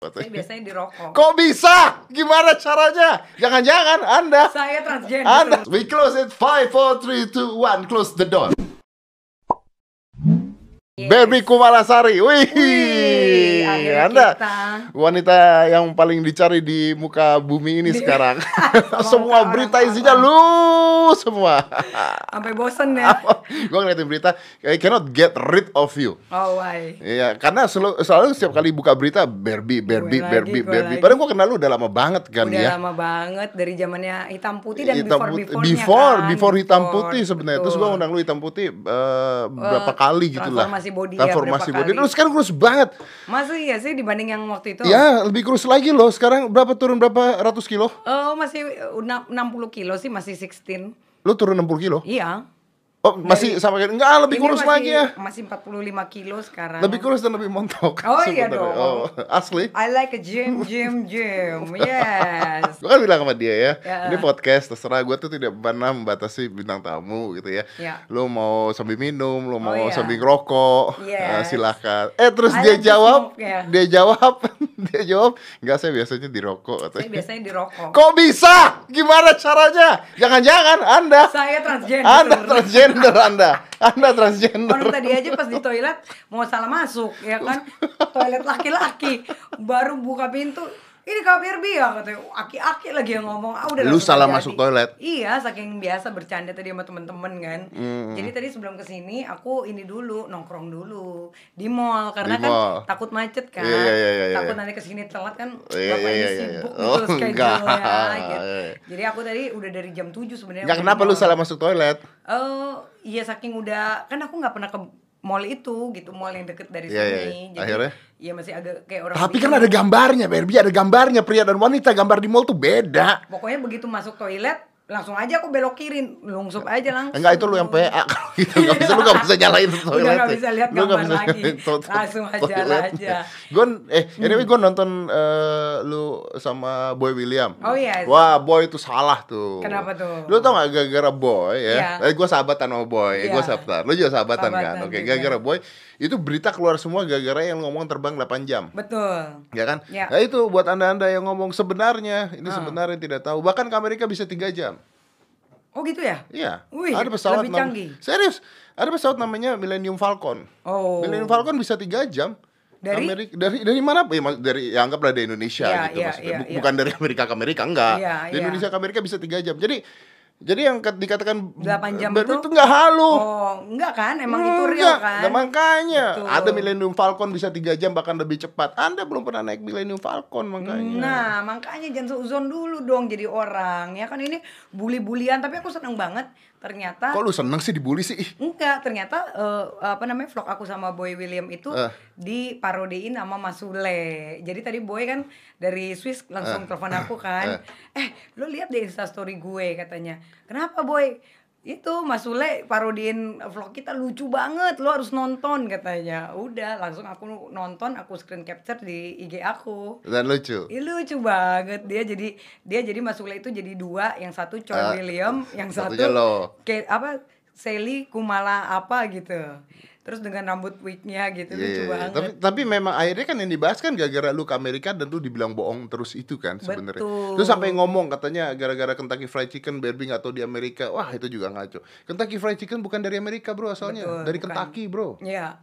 Saya biasanya di rokok. Kok bisa? Gimana caranya? Jangan-jangan Anda Saya transgender. Anda We close it 5 4 3 2 1 close the door. Yes. Baby Kumalasari. Wih. Wih, akhirnya Anda kita. wanita yang paling dicari di muka bumi ini sekarang. semua berita orang isinya lu semua. Sampai bosen ya. Gue ngeliatin berita, I cannot get rid of you. Oh, why? Iya, karena selalu, selalu setiap kali buka berita Barbie, gue Barbie. lagi. Padahal gue kenal lu udah lama banget kan Udah ya. lama banget dari zamannya hitam putih dan hitam before putih, before before, kan? before hitam Before, putih sebenarnya. Terus gue undang lu hitam putih eh, berapa kali gitu lah. transformasi body ya, Transformasi berapa body. Terus sekarang kurus banget. Masih ya sih dibanding yang waktu itu? Ya, lebih kurus lagi loh. Sekarang berapa turun berapa ratus kilo? Oh, masih uh, enam- 60 kilo sih, masih 16. Lu turun 60 kilo? Iya. Oh, masih sama kayak enggak lebih Ini kurus masih, lagi ya. Masih 45 kilo sekarang. Lebih kurus dan lebih montok. Oh, iya sebenarnya. dong. Oh, asli. I like a gym, gym, gym. Yes. Gue kan bilang sama dia ya, Ya. ini podcast terserah gue tuh tidak pernah membatasi bintang tamu gitu ya. Ya. Lu mau sambil minum, lu mau iya. sambil ngerokok, Yes. eh, silahkan. Eh terus I dia like jawab, smoke, ya. dia jawab, dia jawab, nggak saya biasanya di rokok. Saya biasanya di rokok. Kok bisa? Gimana caranya? Jangan-jangan Anda, Saya transgender. Anda transgender Anda, Anda transgender. Orang tadi aja pas di toilet mau salah masuk ya kan? Toilet laki-laki. Baru buka pintu ini KBRB ya katanya aki-aki lagi yang ngomong ah udah Lu salah terjadi. masuk toilet. iya saking biasa bercanda tadi sama temen-temen kan Hmm. jadi tadi sebelum ke sini aku ini dulu nongkrong dulu di mall karena Di kan mall. takut macet kan Iya, iya, iya, iya, takut iya. nanti ke sini telat kan iya, ini iya, iya. sibuk Oh, gitu enggak. schedule-nya gitu. Iya. jadi aku tadi udah dari jam 7 sebenarnya Nggak kenapa lu salah masuk toilet? Oh, iya saking udah kan aku nggak pernah ke mall itu gitu, mall yang deket dari Iya, iya, sini. iya. Jadi Akhirnya? iya masih agak kayak orang Tapi kan ada gambarnya, Barbie ada gambarnya pria dan wanita. Gambar di mall tuh beda. Pokoknya begitu masuk toilet langsung aja aku belok kiri, lungsup aja langsung. Enggak itu lu yang PA kalau gitu nggak bisa lu nggak bisa nyalain toilet. Udah nggak bisa lihat Lu gambar bisa lagi. Langsung aja toiletnya. aja. Gue eh anyway gue nonton eh, lu sama Boy William. Oh, iya. Wah Boy itu salah tuh. Kenapa tuh? Lu tau gak gara-gara Boy ya? Iya. Eh gue sahabatan sama Boy. Eh, gue Iya. sahabatan. Lu juga sahabatan, kan? Sahabatan Oke juga. gara-gara Boy itu berita keluar semua gara-gara yang ngomong terbang 8 jam. Betul. Ya kan? Ya. Nah itu buat anda-anda yang ngomong sebenarnya, ini Ah. sebenarnya tidak tahu. Bahkan ke Amerika bisa tiga jam. Oh gitu ya? Iya. Wih, ada pesawat lebih nam- canggih. Serius, ada pesawat namanya Millennium Falcon. Oh. Millennium Falcon bisa tiga jam. Dari? Amerika, dari dari mana? Ya, dari ya anggaplah dari Indonesia Iya, gitu maksudnya. iya, iya. Bukan dari Amerika ke Amerika enggak. Iya, dari iya. Indonesia ke Amerika bisa tiga jam. Jadi jadi yang kat- dikatakan 8 jam itu? itu enggak halu. Oh, enggak kan? Emang itu real Enggak. kan? Nah, makanya Betul. ada Millennium Falcon bisa tiga jam bahkan lebih cepat. Anda belum pernah naik Millennium Falcon makanya. Nah, makanya jangan seuzon dulu dong jadi orang. Ya kan ini bully-bulian, tapi aku seneng banget ternyata Kok lu seneng sih dibully sih? Ih, Enggak, ternyata eh, apa namanya vlog aku sama Boy William itu Eh. diparodiin sama Mas Sule. Jadi tadi Boy kan dari Swiss langsung telepon aku kan. Eh, lo lihat deh Insta story gue katanya. Kenapa Boy? Itu Mas Sule parodiin vlog kita lucu banget, lo harus nonton katanya. Udah, langsung aku nonton, aku screen capture di IG aku. Dan lucu. Ih, lucu banget dia jadi dia jadi Mas Sule itu jadi dua, yang satu Choi Ah, William, yang satu lo. kayak apa Sally Kumala apa gitu. Terus dengan rambut wignya gitu Iya, lucu iya, iya. banget. Tapi tapi memang akhirnya kan yang dibahas kan gara-gara lu ke Amerika dan lu dibilang bohong terus itu kan sebenarnya. Terus sampai ngomong katanya gara-gara Kentucky Fried Chicken Barbie nggak tahu di Amerika. Wah, itu juga ngaco. Kentucky Fried Chicken bukan dari Amerika, Bro, asalnya. Betul, dari bukan. Kentucky, Bro. Iya.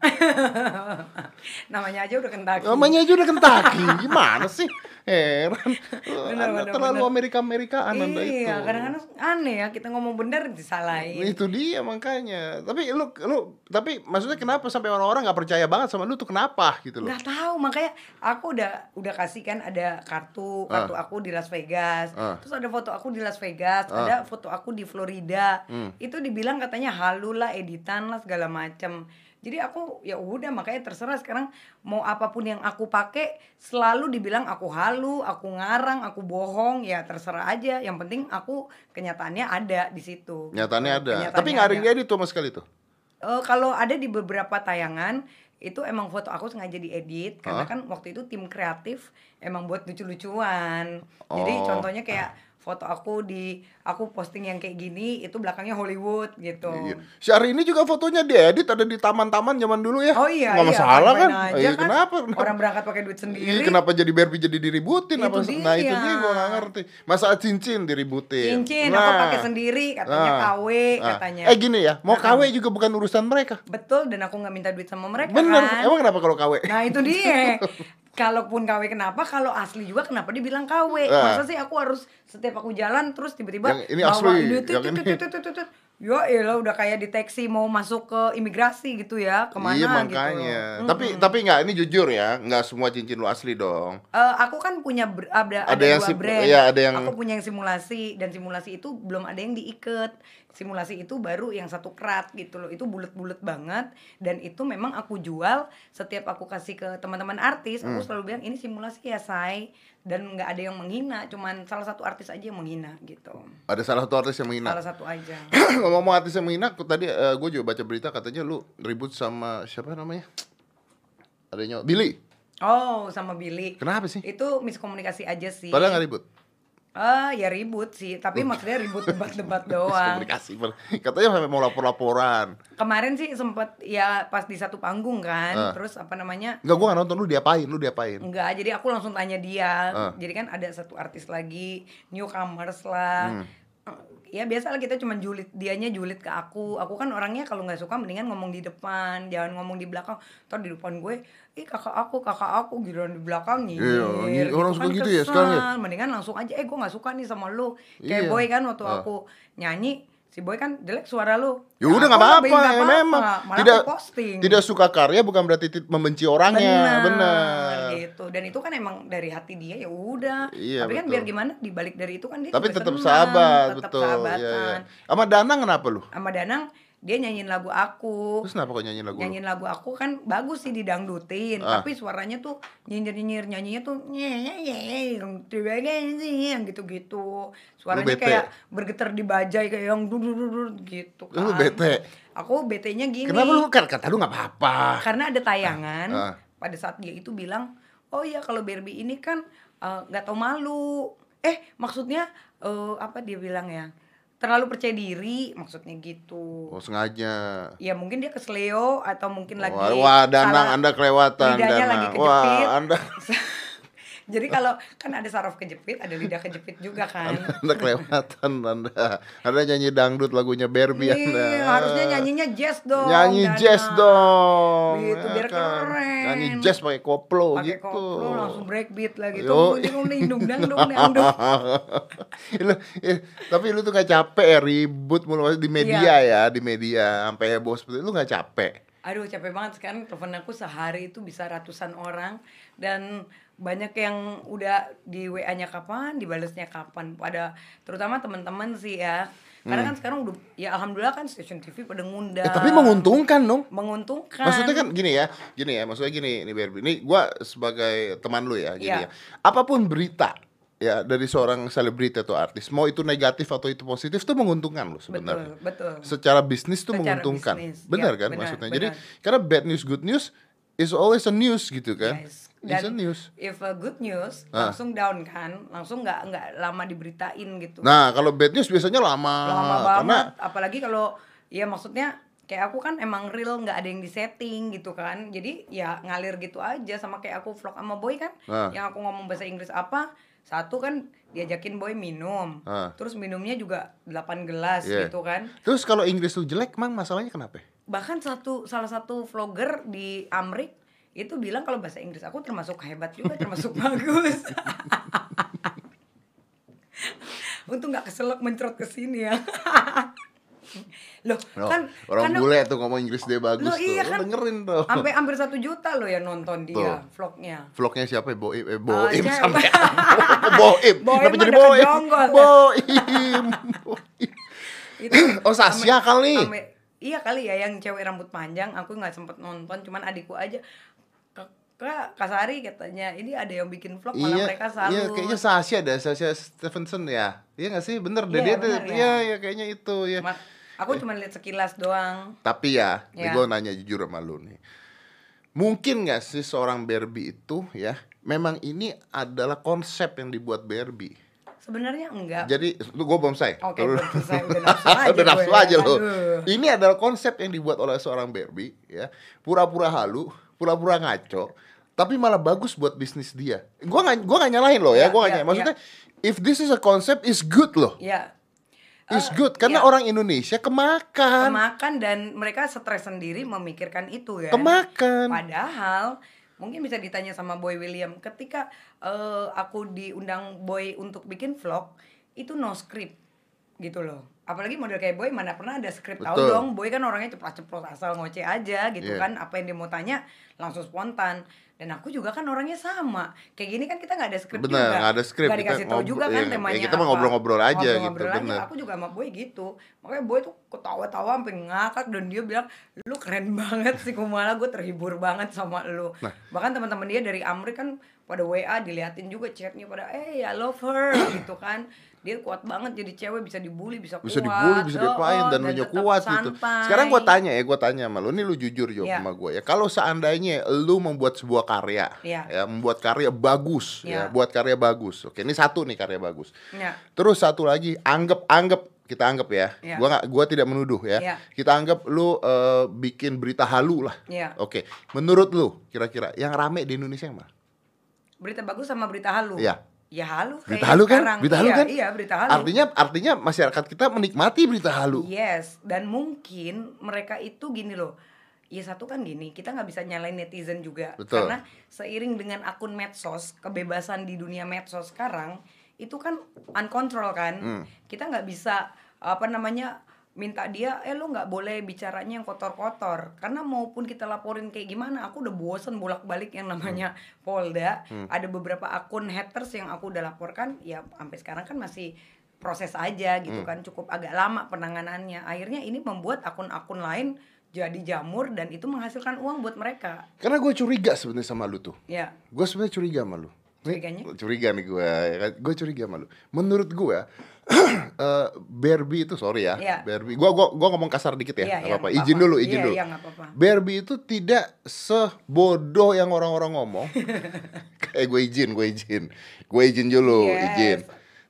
Namanya aja udah Kentucky. Namanya aja udah Kentucky. Gimana sih? Heran. Bener, bener, terlalu bener. Amerika-Amerikaan Anda itu. Iya, kadang-kadang aneh ya kita ngomong bener disalahin. Itu dia makanya. Tapi lu lu tapi maksudnya kenapa sampai orang-orang nggak percaya banget sama lu tuh kenapa gitu loh? nggak tahu makanya aku udah udah kasih kan ada kartu kartu aku di Las Vegas Ah. terus ada foto aku di Las Vegas Ah. ada foto aku di Florida Hmm. itu dibilang katanya halu lah editan lah segala macam jadi aku ya udah makanya terserah sekarang mau apa pun yang aku pakai selalu dibilang aku halu aku ngarang aku bohong ya terserah aja yang penting aku kenyataannya ada di situ Nyatanya ada. Kenyataannya Tapi nggak ada yang diedit tuh sama sekali tuh. Eh, kalau ada di beberapa tayangan itu emang foto aku sengaja diedit karena Hah? kan waktu itu tim kreatif emang buat lucu-lucuan. Jadi Oh. contohnya kayak foto aku di aku posting yang kayak gini itu belakangnya Hollywood gitu. Iya. Si Ari ini juga fotonya diedit ada di taman-taman zaman dulu ya. Oh iya, Nggak iya, masalah kan? aja Iya, kan. kenapa? kenapa? Orang berangkat pakai duit sendiri. Iya, kenapa jadi Barbie jadi diributin Itu apa? Nah itu dia. dia gue gak ngerti. Masa cincin diributin. Cincin nah, aku pakai sendiri katanya nah, KW nah. katanya. Eh gini ya, mau KW juga bukan urusan mereka. Betul dan aku nggak minta duit sama mereka Bener. kan. Emang kenapa kalau KW? Nah itu dia. Kalaupun KW kenapa? Kalau asli juga kenapa dibilang KW? Ah. Masa sih aku harus setiap aku jalan terus tiba-tiba Yang ini asli, yang ini. tut, tut, tut. Ya elah udah kayak deteksi mau masuk ke imigrasi gitu ya ke mana iya gitu. makanya. Mm-mm. Tapi tapi nggak ini jujur ya, nggak semua cincin lu asli dong. Eh, aku kan punya ber- ada, Ada ada, yang dua sim- brand. iya, ada yang- Aku punya yang simulasi dan simulasi itu belum ada yang diikat. Simulasi itu baru yang satu kerat gitu loh. Itu bulat-bulat banget dan itu memang aku jual setiap aku kasih ke teman-teman artis, Hmm. aku selalu bilang ini simulasi ya, say. Dan nggak ada yang menghina, cuman salah satu artis aja yang menghina gitu. Ada salah satu artis yang menghina. Salah satu aja. Ngomong-ngomong artis yang menghina, aku tadi gue juga baca berita katanya lu ribut sama siapa namanya? Adanya Billy. Oh, sama Billy. Kenapa sih? Itu miskomunikasi aja sih. Padahal nggak ribut. Ah, ya ribut sih, tapi maksudnya ribut debat-debat doang. Komunikasi. Katanya sampai mau lapor-laporan. kemarin sih sempet ya pas di satu panggung kan Ah. terus apa namanya Enggak, gua nggak nonton lu diapain, lu diapain. enggak jadi aku langsung tanya dia Ah. jadi kan ada satu artis lagi newcomers lah Hmm. Ya biasa lah kita cuma julid dianya julid ke aku aku kan orangnya kalau nggak suka mendingan ngomong di depan jangan ngomong di belakang ntar di depan gue ih kakak aku kakak aku gitu di belakang Iya, nyinyir orang suka gitu ya sekarang ya? mendingan langsung aja eh gue nggak suka nih sama lu kayak Iya. boy kan waktu Ah. aku nyanyi si boy kan jelek suara lu Ya udah Aku nggak apa-apa, memang malah tidak posting tidak suka karya bukan berarti ti- membenci orangnya, benar. gitu dan itu kan emang dari hati dia ya udah Iya, tapi kan betul. biar gimana dibalik dari itu kan dia Tapi tetap senang, sahabat, tetap betul. Iya, iya. sahabatan Sama Danang kenapa lu? sama Danang dia nyanyiin lagu aku. Terus kenapa kok nyanyiin lagu nyanyiin lagu aku kan bagus sih didangdutin. Ah. tapi suaranya tuh nyinyir nyinyir nyanyinya tuh yang gitu gitu suaranya kayak bergetar di bajai kayak yang dudur gitu kan. Lu bete? aku bete nya gini. Kenapa lu kan kata lu nggak apa-apa? karena ada tayangan Ah. pada saat dia itu bilang oh iya kalau Barbie ini kan eh, nggak tahu malu. Eh maksudnya eh, apa dia bilang ya terlalu percaya diri maksudnya gitu Oh sengaja. ya mungkin dia kesleo atau mungkin lagi Wah, wah Danang Anda kelewatan Danang. lagi Wah, kejepit. Anda jadi kalau kan ada saraf kejepit ada lidah kejepit juga kan Anda kelewatan Anda. Anda nyanyi dangdut lagunya Barbie Anda. Iya, harusnya nyanyinya jazz dong. Nyanyi Dana. jazz dong. Gitu, ya biar kan? keren. Nyanyi jazz pakai koplo Pakai gitu. koplo langsung breakbeat lah gitu. Yo. Dong. lu, eh, tapi lu tuh gak capek ya ribut mulu di media ya di media sampai heboh seperti itu lu gak capek Aduh capek banget sekarang telepon aku sehari itu bisa ratusan orang dan banyak yang udah di WA-nya kapan, dibalesnya kapan. Pada terutama teman-teman sih ya. Karena kan sekarang udah ya alhamdulillah kan stasiun TV pada ngundang. Hmm. eh, tapi menguntungkan dong menguntungkan. Maksudnya kan gini ya, gini ya, maksudnya gini, ini Barbie. Ini gua sebagai teman lu ya, gini Iya. ya. Apa pun berita ya dari seorang selebriti atau artis, mau itu negatif atau itu positif tuh menguntungkan lu sebenarnya. betul, betul. Secara bisnis tuh Secara menguntungkan. bisnis, Benar ya, kan benar, maksudnya. benar. Jadi karena bad news good news is always a news gitu kan. Yes. It's a Dan news. if a good news Ah. langsung down kan, langsung nggak nggak lama diberitain gitu. Nah, kalau bad news biasanya lama. lama karena banget apalagi kalau ya maksudnya kayak aku kan emang real nggak ada yang disetting gitu kan jadi ya ngalir gitu aja sama kayak aku vlog sama boy kan Ah. yang aku ngomong bahasa Inggris apa satu kan diajakin boy minum Ah. terus minumnya juga 8 gelas Iya. gitu kan Terus kalau Inggris lu jelek, mang masalahnya kenapa? bahkan satu salah satu vlogger di Amrik itu bilang kalau bahasa Inggris aku termasuk hebat juga termasuk bagus untung nggak keselak mencrot ke sini ya loh Loh, kan orang karena- bule tuh ngomong Inggris dia bagus Loh, tuh. iya Lu kan. dengerin tuh. sampai hampir satu juta loh yang nonton dia Tuh. vlognya Vlognya siapa ya? Boim, eh, Ah, Boim cewek. sampai Boim. Boim jadi ya. Boim. Boim. itu Oh, Sasya kali. Ame- iya kali ya yang cewek rambut panjang aku nggak sempet nonton cuman adikku aja Kak Kasari katanya ini ada yang bikin vlog malah Iya, mereka salut iya kayaknya Sasha ada Sasha Stevenson ya. Iya gak sih? Bener deh Iya, dia bener ya. Iya, iya kayaknya itu ya. Ma- aku cuma lihat sekilas doang Tapi ya, Ya. gue nanya jujur sama lu nih. Mungkin gak sih seorang Barbie itu ya, memang ini adalah konsep yang dibuat Barbie. Sebenarnya enggak. Jadi lu gue belum selesai. Oke, Lu- belum selesai. Udah nafsu aja Udah nafsu gue. aja lo. Ini adalah konsep yang dibuat oleh seorang Barbie ya. Pura-pura halu, pura-pura ngaco, tapi malah bagus buat bisnis dia. Gua nggak gua nggak nyalahin loh ya, Ya, gua nggak ya, nyalahin. Maksudnya if this is a concept is good loh. Ya. Is Eh, good karena ya. orang Indonesia kemakan. Kemakan dan mereka stres sendiri memikirkan itu ya. Kemakan. Padahal mungkin bisa ditanya sama Boy William ketika eh, aku diundang Boy untuk bikin vlog itu no script gitu loh. Apalagi model kayak Boy mana pernah ada script tahu dong. Boy kan orangnya ceplos-ceplos asal ngoceh aja gitu Iya. kan. Apa yang dia mau tanya langsung spontan. Dan aku juga kan orangnya sama. Kayak gini kan kita nggak ada Bener, juga. nggak ada. Nggak Kita dikasih tahu juga kan iya, temanya ya kita apa. ngobrol-ngobrol aja gitu, Ngobrol-ngobrol aja. bener. Aku juga sama Boy gitu. Makanya Boy tuh ketawa-tawa sampai ngakak dan dia bilang, "Lu keren banget sih Kumala, gue terhibur banget sama lu." Nah. Bahkan teman-teman dia dari Amrik kan pada WA diliatin juga chatnya pada, "Eh, I love her." gitu kan. Dia kuat banget jadi cewek bisa dibully, bisa, bisa kuat. dibully, bisa Oh, diapain oh, dan lu tetap kuat gitu. santai. Sekarang gua tanya ya, gua tanya sama lu, ini lu jujur Jo Iya. sama gua ya. Kalau seandainya lu membuat sebuah karya, Iya. ya, membuat karya bagus ya, Iya. buat karya bagus. Oke, ini satu nih karya bagus. Ya. Terus satu lagi, anggap anggap kita anggap ya. Iya. Gua nggak gua tidak menuduh ya. Iya. Kita anggap lu eh, bikin berita halu lah. Iya. Oke, menurut lu kira-kira yang rame di Indonesia yang mana? Berita bagus sama berita halu. Iya. Ya halu Berita halu kan? sekarang. Berita halu Iya, kan? Iya, berita halu. Artinya artinya masyarakat kita menikmati berita halu. Yes, dan mungkin mereka itu gini loh. Ya satu kan gini, kita nggak bisa nyalain netizen juga Betul. karena seiring dengan akun medsos, kebebasan di dunia medsos sekarang itu kan uncontrol kan. Hmm. Kita nggak bisa apa namanya minta dia eh lo nggak boleh bicaranya yang kotor-kotor karena maupun kita laporin kayak gimana aku udah bosen bolak-balik yang namanya Polda ada beberapa akun haters yang aku udah laporkan ya sampai sekarang kan masih proses aja gitu kan cukup agak lama penanganannya akhirnya ini membuat akun-akun lain jadi jamur dan itu menghasilkan uang buat mereka Karena gue curiga sebenarnya sama lu tuh. ya Gue sebenarnya curiga sama lu. Nih, Curiganya? Curiga nih gue. Gue curiga sama lu. Menurut gue, eh Barbie itu sorry ya, Iya. Barbie. Gue gua gua ngomong kasar dikit ya, iya, apa-apa. Izin dulu, izin Iya, dulu. nggak apa-apa. Barbie itu tidak sebodoh yang orang-orang ngomong. eh gue izin, gue izin, gue izin dulu, Yes. izin.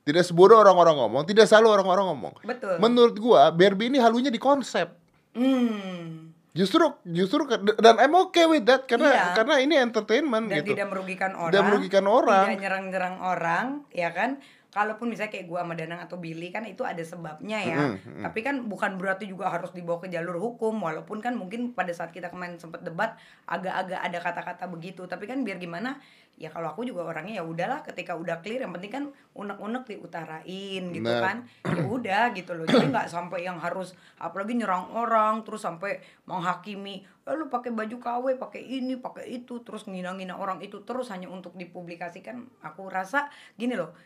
Tidak sebodoh orang-orang ngomong, tidak selalu orang-orang ngomong. Betul. Menurut gua, Barbie ini halunya di konsep. hmm Justru justru dan I'm okay with that karena Iya. karena ini entertainment dan gitu. tidak merugikan orang Tidak merugikan orang. tidak nyerang-nyerang orang ya kan kalaupun misalnya kayak gua sama Danang atau Billy kan itu ada sebabnya ya. Mm, mm. tapi kan bukan berarti juga harus dibawa ke jalur hukum walaupun kan mungkin pada saat kita kemarin sempat debat agak-agak ada kata-kata begitu. Tapi kan biar gimana ya kalau aku juga orangnya ya udahlah ketika udah clear yang penting kan unek-unek diutarain gitu kan. Ya udah gitu loh. Jadi nggak sampai yang harus apalagi nyerang orang terus sampai menghakimi eh, lu pakai baju KW pakai ini pakai itu terus ngina-ngina orang itu terus hanya untuk dipublikasikan. Aku rasa gini loh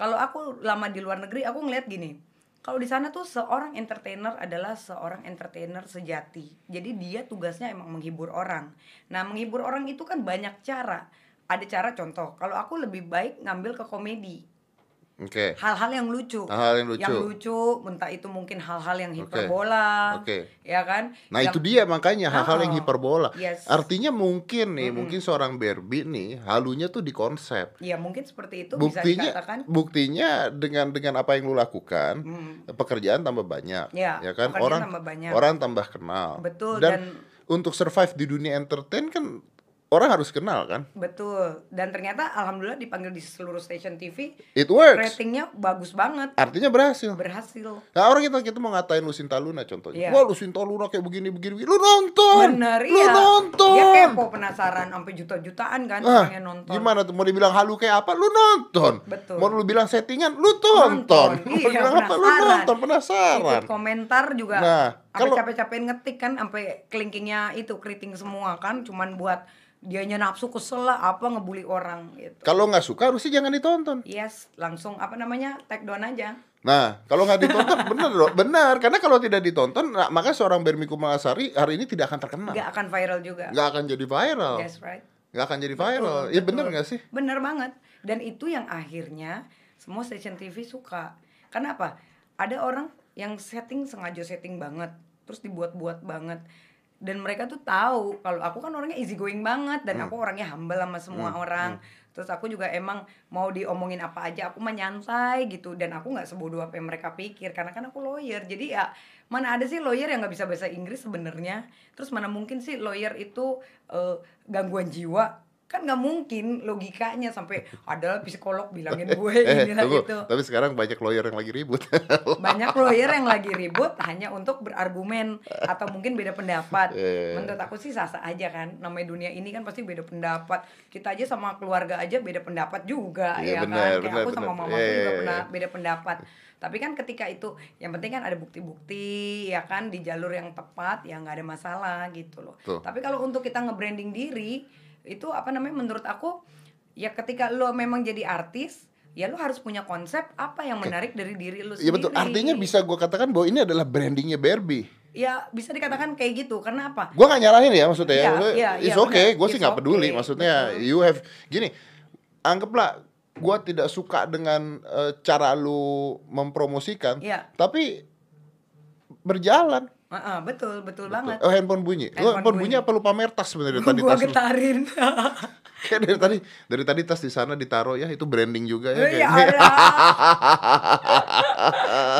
kalau aku lama di luar negeri aku ngeliat gini kalau di sana tuh seorang entertainer adalah seorang entertainer sejati. Jadi dia tugasnya emang menghibur orang. Nah menghibur orang itu kan banyak cara. Ada cara contoh kalau aku lebih baik ngambil ke komedi Oke. hal-hal yang lucu Hal-hal yang lucu. yang lucu entah itu mungkin hal-hal yang Oke. hiperbola Oke. ya kan Nah Yang- itu dia makanya hal-hal yang Oh, hiperbola. yes. Artinya mungkin nih, mungkin seorang Barbie nih halunya tuh di konsep. ya mungkin seperti itu bisa Buktinya, dikatakan buktinya dengan dengan apa yang lu lakukan, Hmm. pekerjaan tambah banyak, Ya, kan pekerjaan orang tambah banyak. orang tambah kenal. Betul, Dan, dan- untuk survive di dunia entertain kan orang harus kenal kan. betul dan ternyata alhamdulillah dipanggil di seluruh stasiun TV It works. ratingnya bagus banget Artinya berhasil. berhasil Nah orang kita kita mau ngatain Lucinta Luna contohnya. Iya. Wah Lucinta Luna kayak begini begini, lu nonton. bener lu iya nonton. dia kepo penasaran sampai juta-jutaan kan Ah, nonton gimana tuh mau dibilang halu kayak apa? Lu nonton. Betul. Mau lu bilang settingan, lu tonton. Nonton, Mau iya, bilang apa? Lu penasaran. nonton, penasaran. ikut komentar juga Nah, kalau- capek-capek ngetik kan sampai kelingkingnya itu keriting semua kan cuman buat dianya nafsu kesel lah apa ngebully orang gitu Kalau nggak suka harusnya jangan ditonton. yes langsung apa namanya take down aja Nah, kalau nggak ditonton bener loh, benar. Karena kalau tidak ditonton, nah, maka seorang Bermi Kumalasari hari ini tidak akan terkenal. nggak akan viral juga Nggak akan jadi viral. yes right Nggak akan jadi viral. Betul, betul. bener nggak sih? Bener banget. Dan itu yang akhirnya semua stasiun TV suka. Karena apa? Ada orang yang setting sengaja setting banget, terus dibuat-buat banget. Dan mereka tuh tahu kalau aku kan orangnya easy going banget dan Hmm. aku orangnya humble sama semua orang. terus aku juga emang mau diomongin apa aja aku mah nyantai gitu. Dan aku nggak sebodoh apa yang mereka pikir karena kan aku lawyer. Jadi ya mana ada sih lawyer yang nggak bisa bahasa Inggris sebenarnya? Terus mana mungkin sih lawyer itu eh, gangguan jiwa kan nggak mungkin logikanya sampai ada psikolog bilangin gue Eh, ini lah gitu Tapi sekarang banyak lawyer yang lagi ribut. banyak lawyer yang lagi ribut hanya untuk berargumen atau mungkin beda pendapat. Iya. Menurut aku sih sah-sah aja kan. Namanya dunia ini kan pasti beda pendapat. Kita aja sama keluarga aja beda pendapat juga Iya, ya benar, kan. Kayak benar, aku sama benar. mamaku Iya, juga pernah beda pendapat. Tapi kan ketika itu yang penting kan ada bukti-bukti ya kan di jalur yang tepat ya nggak ada masalah gitu loh. Tuh. Tapi kalau untuk kita nge-branding diri itu apa namanya menurut aku ya ketika lo memang jadi artis ya lo harus punya konsep apa yang menarik dari diri lo sendiri. Iya betul. Artinya bisa gue katakan bahwa ini adalah brandingnya Barbie. Ya bisa dikatakan kayak gitu. Karena apa? Gue gak nyalahin ya maksudnya ya. Iya, Maksudnya, iya, It's iya, okay. Gue sih nggak peduli. okay. Maksudnya Betul. you have gini. Anggaplah gue tidak suka dengan eh, cara lu mempromosikan. Iya. Tapi berjalan. Heeh, betul, betul, banget. Oh handphone bunyi. Lu Handphone handphone bunyi bunyi. apa lu pamer tas sebenarnya tadi Gua tas lu? getarin. Kayak dari tadi dari tadi tas di sana ditaruh ya itu branding juga ya. Iya ada.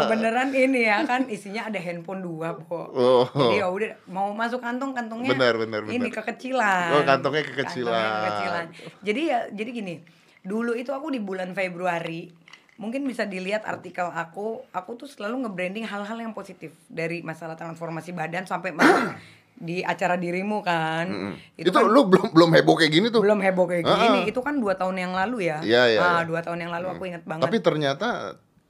Beneran ini ya kan isinya ada handphone dua, Po. Oh. Jadi ya udah mau masuk kantong kantongnya. Benar, benar, Ini benar. kekecilan. Oh, kantongnya kekecilan. Kantongnya kekecilan. Jadi ya jadi gini. Dulu itu aku di bulan Februari mungkin bisa dilihat artikel aku aku tuh selalu nge-branding hal-hal yang positif dari masalah transformasi badan sampai masuk di acara dirimu kan Mm-mm. itu, Itu, kan lu belum belum heboh kayak gini tuh. belum heboh kayak Ah, gini itu kan dua tahun yang lalu ya Iya, iya, Ah, iya. dua tahun yang lalu aku ingat banget Tapi ternyata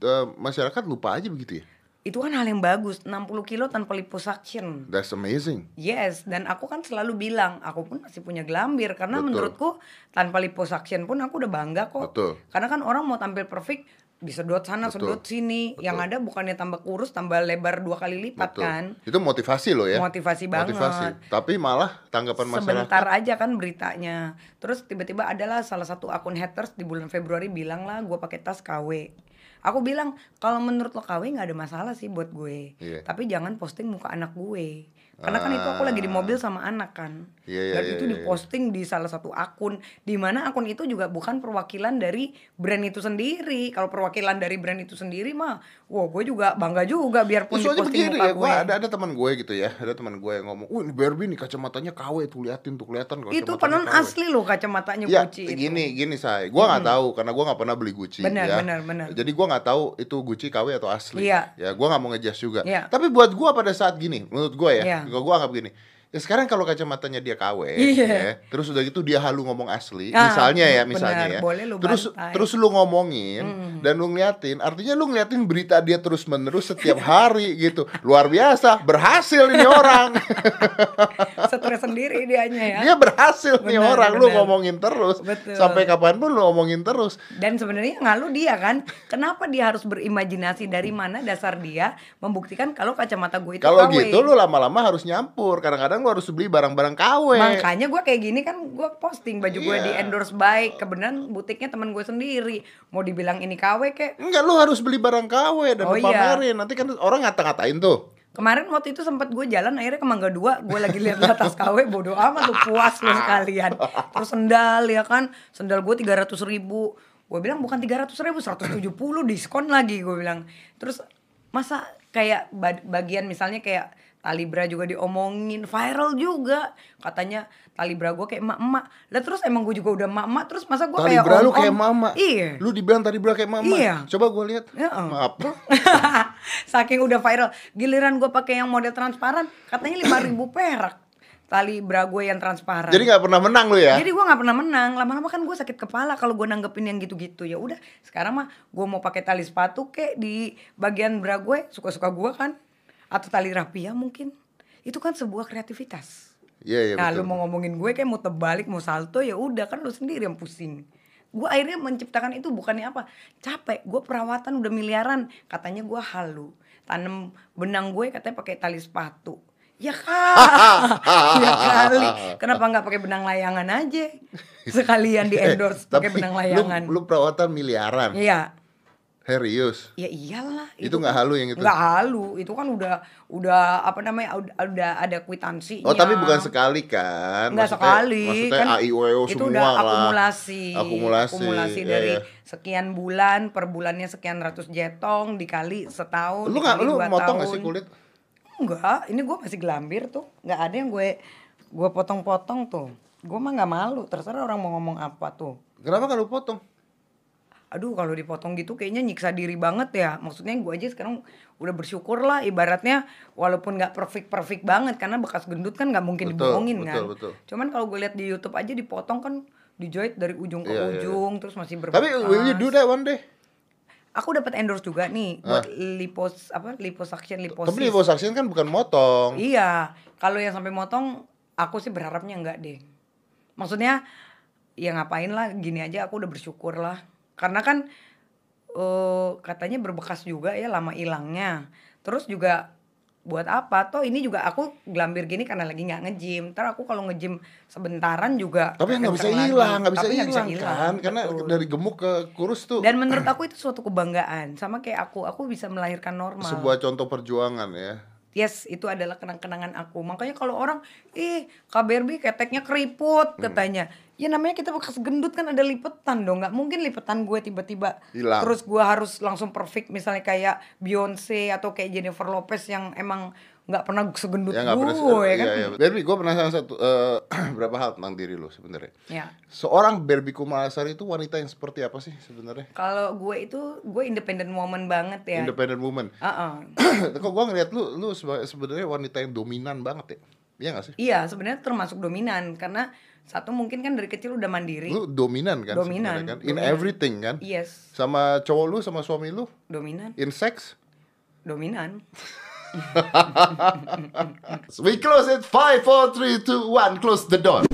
eh, masyarakat lupa aja begitu ya. Itu kan hal yang bagus 60 kilo tanpa liposuction That's amazing. Yes, dan aku kan selalu bilang, aku pun masih punya gelambir karena Betul. menurutku tanpa liposuction pun aku udah bangga kok. Betul. Karena kan orang mau tampil perfect disedot sana, Betul. sedot sini. Yang ada bukannya tambah kurus, tambah lebar dua kali lipat Betul. kan. Itu motivasi loh ya. Motivasi banget. Tapi malah tanggapan masyarakat Sebentar aja kan beritanya. Terus tiba-tiba adalah salah satu akun haters di bulan Februari bilang lah gue pakai tas KW. Aku bilang kalau menurut lo KW nggak ada masalah sih buat gue. Iya. Tapi jangan posting muka anak gue. Karena kan itu aku lagi di mobil sama anak kan. Iya, iya, Dan iya, itu iya, iya. diposting di salah satu akun di mana akun itu juga bukan perwakilan dari brand itu sendiri. Kalau perwakilan dari brand itu sendiri mah, wah gue juga bangga juga biarpun aja diposting begini muka ya, gue. ada ada teman gue gitu ya, ada teman gue yang ngomong, "Wah, ini Barbie nih kacamatanya KW tuh liatin tuh kelihatan itu penon KW." asli loh kacamatanya Ya, Gucci itu. gini gini saya, gua nggak tahu karena gua nggak pernah beli Gucci Benar, ya. benar, benar. Jadi gua nggak tau itu Gucci KW atau asli. Iya. Ya, gua nggak mau ngejudge juga. Iya. Tapi buat gua pada saat gini, menurut gua ya, Iya. gua gua anggap gini. Ya sekarang kalau kacamatanya dia KW, Iya. ya, terus udah gitu dia halu ngomong asli, Ah, misalnya ya, misalnya ya. boleh lu terus bantai. terus lu ngomongin dan lu ngeliatin, artinya lu ngeliatin berita dia terus menerus setiap hari gitu. Luar biasa, berhasil ini orang. stres sendiri dianya ya Dia berhasil nih Benar, orang, lu benar. ngomongin terus. Betul. Sampai kapan pun lu ngomongin terus. dan sebenarnya ngalu dia kan kenapa dia harus berimajinasi dari mana dasar dia membuktikan kalau kacamata gue itu Kalau gitu lu lama-lama harus nyampur. Kadang-kadang lu harus beli barang-barang KW. makanya gue kayak gini kan gue posting baju gue Iya. di endorse baik kebenaran butiknya teman gue sendiri mau dibilang ini KW kek Enggak, lu harus beli barang KW dan Oh lu iya. pamerin. Nanti kan orang ngata-ngatain tuh. Kemarin waktu itu sempat gue jalan akhirnya ke Mangga Dua, gue lagi lihat di atas KW bodo amat lu puas lu sekalian. Terus sendal ya kan, sendal gue 300 ribu. Gue bilang bukan 300 ribu, 170 diskon lagi gue bilang. Terus masa kayak ba- bagian misalnya kayak tali bra juga diomongin viral juga katanya tali bra gue kayak emak-emak lah terus emang gue juga udah emak-emak terus masa gue kayak bra lu kayak mama. iya Lu dibilang tadi bra kayak mama. Iya. Coba gua lihat. Ya, oh. Maaf. Saking udah viral, giliran gue pakai yang model transparan, katanya 5000 perak. Tali bra gue yang transparan. Jadi nggak pernah menang lu ya? Jadi gue nggak pernah menang. Lama-lama kan gue sakit kepala kalau gue nanggepin yang gitu-gitu. Ya udah, sekarang mah gue mau pakai tali sepatu kek di bagian bra gue, suka-suka gue kan. Atau tali rapia mungkin. Itu kan sebuah kreativitas. Iya, iya nah, betul. lu mau ngomongin gue kayak mau terbalik, mau salto ya udah kan lu sendiri yang pusing. Gue akhirnya menciptakan itu bukannya apa? Capek. Gue perawatan udah miliaran. Katanya gue halu. Tanam benang gue katanya pakai tali sepatu. Ya kali, ya kali. Kenapa nggak pakai benang layangan aja? Sekalian di endorse pakai benang lu- layangan. Lu, perawatan miliaran. Iya. Serius. Ya iyalah. Itu nggak halu yang itu? Nggak halu, itu kan udah udah apa namanya udah, udah ada kwitansinya. Oh tapi bukan sekali kan? Nggak sekali. Maksudnya kan AIWO itu semua udah lah. akumulasi. Akumulasi. Akumulasi Iya, dari iya. sekian bulan, per bulannya sekian ratus jetong dikali setahun. Lu nggak lu motong nggak sih kulit? Enggak, ini gue masih gelambir tuh. Nggak ada yang gue gue potong-potong tuh. Gue mah nggak malu, terserah orang mau ngomong apa tuh. Kenapa kalau potong? Aduh kalau dipotong gitu kayaknya nyiksa diri banget ya. Maksudnya gue aja sekarang udah bersyukur lah ibaratnya walaupun nggak perfect perfect banget karena bekas gendut kan nggak mungkin Betul, dibohongin betul, kan. betul. Cuman kalau gue lihat di YouTube aja dipotong kan dijahit dari ujung ke Iya, iya, iya. ujung terus masih berbekas. Tapi will you do that one day? Aku dapat endorse juga nih buat lipos apa liposuction liposis. Tapi liposuction kan bukan motong. Iya, kalau yang sampai motong, aku sih berharapnya enggak deh. Maksudnya, ya ngapain lah, gini aja aku udah bersyukur lah. Karena kan eh katanya berbekas juga ya lama hilangnya. Terus juga buat apa? Toh ini juga aku gelambir gini karena lagi nggak nge-gym. Ntar aku kalau nge-gym sebentaran juga Tapi nggak bisa hilang, nggak bisa hilang kan? Karena betul. dari gemuk ke kurus tuh Dan menurut aku itu suatu kebanggaan. Sama kayak aku, aku bisa melahirkan normal. sebuah contoh perjuangan ya. Yes, itu adalah kenang-kenangan aku. Makanya kalau orang, ih KBRB keteknya keriput Hmm. Ya namanya kita bekas gendut kan ada lipetan dong. Nggak mungkin lipetan gue tiba-tiba Hilang. terus gue harus langsung perfect. Misalnya kayak Beyonce atau kayak Jennifer Lopez yang emang nggak pernah segendut Ya nggak gue pernah. ya kan. Iya, iya. Barbie, gue penasaran satu eh, berapa hal tentang diri lo sebenarnya. Ya. Seorang Barbie Kumalasari itu wanita yang seperti apa sih sebenarnya? Kalau gue itu gue independent woman banget ya. Independent woman. Uh-uh. Kok gue ngeliat lu, lu sebenarnya wanita yang dominan banget ya? Iya gak sih? Iya, sebenarnya termasuk dominan karena satu mungkin kan dari kecil udah mandiri. Lu dominan kan Dominan, kan? In dominan. everything kan? Yes, Sama cowok lu sama suami lu? dominan, In sex? dominan. We close it 5, 4, 3, 2, 1 Close the door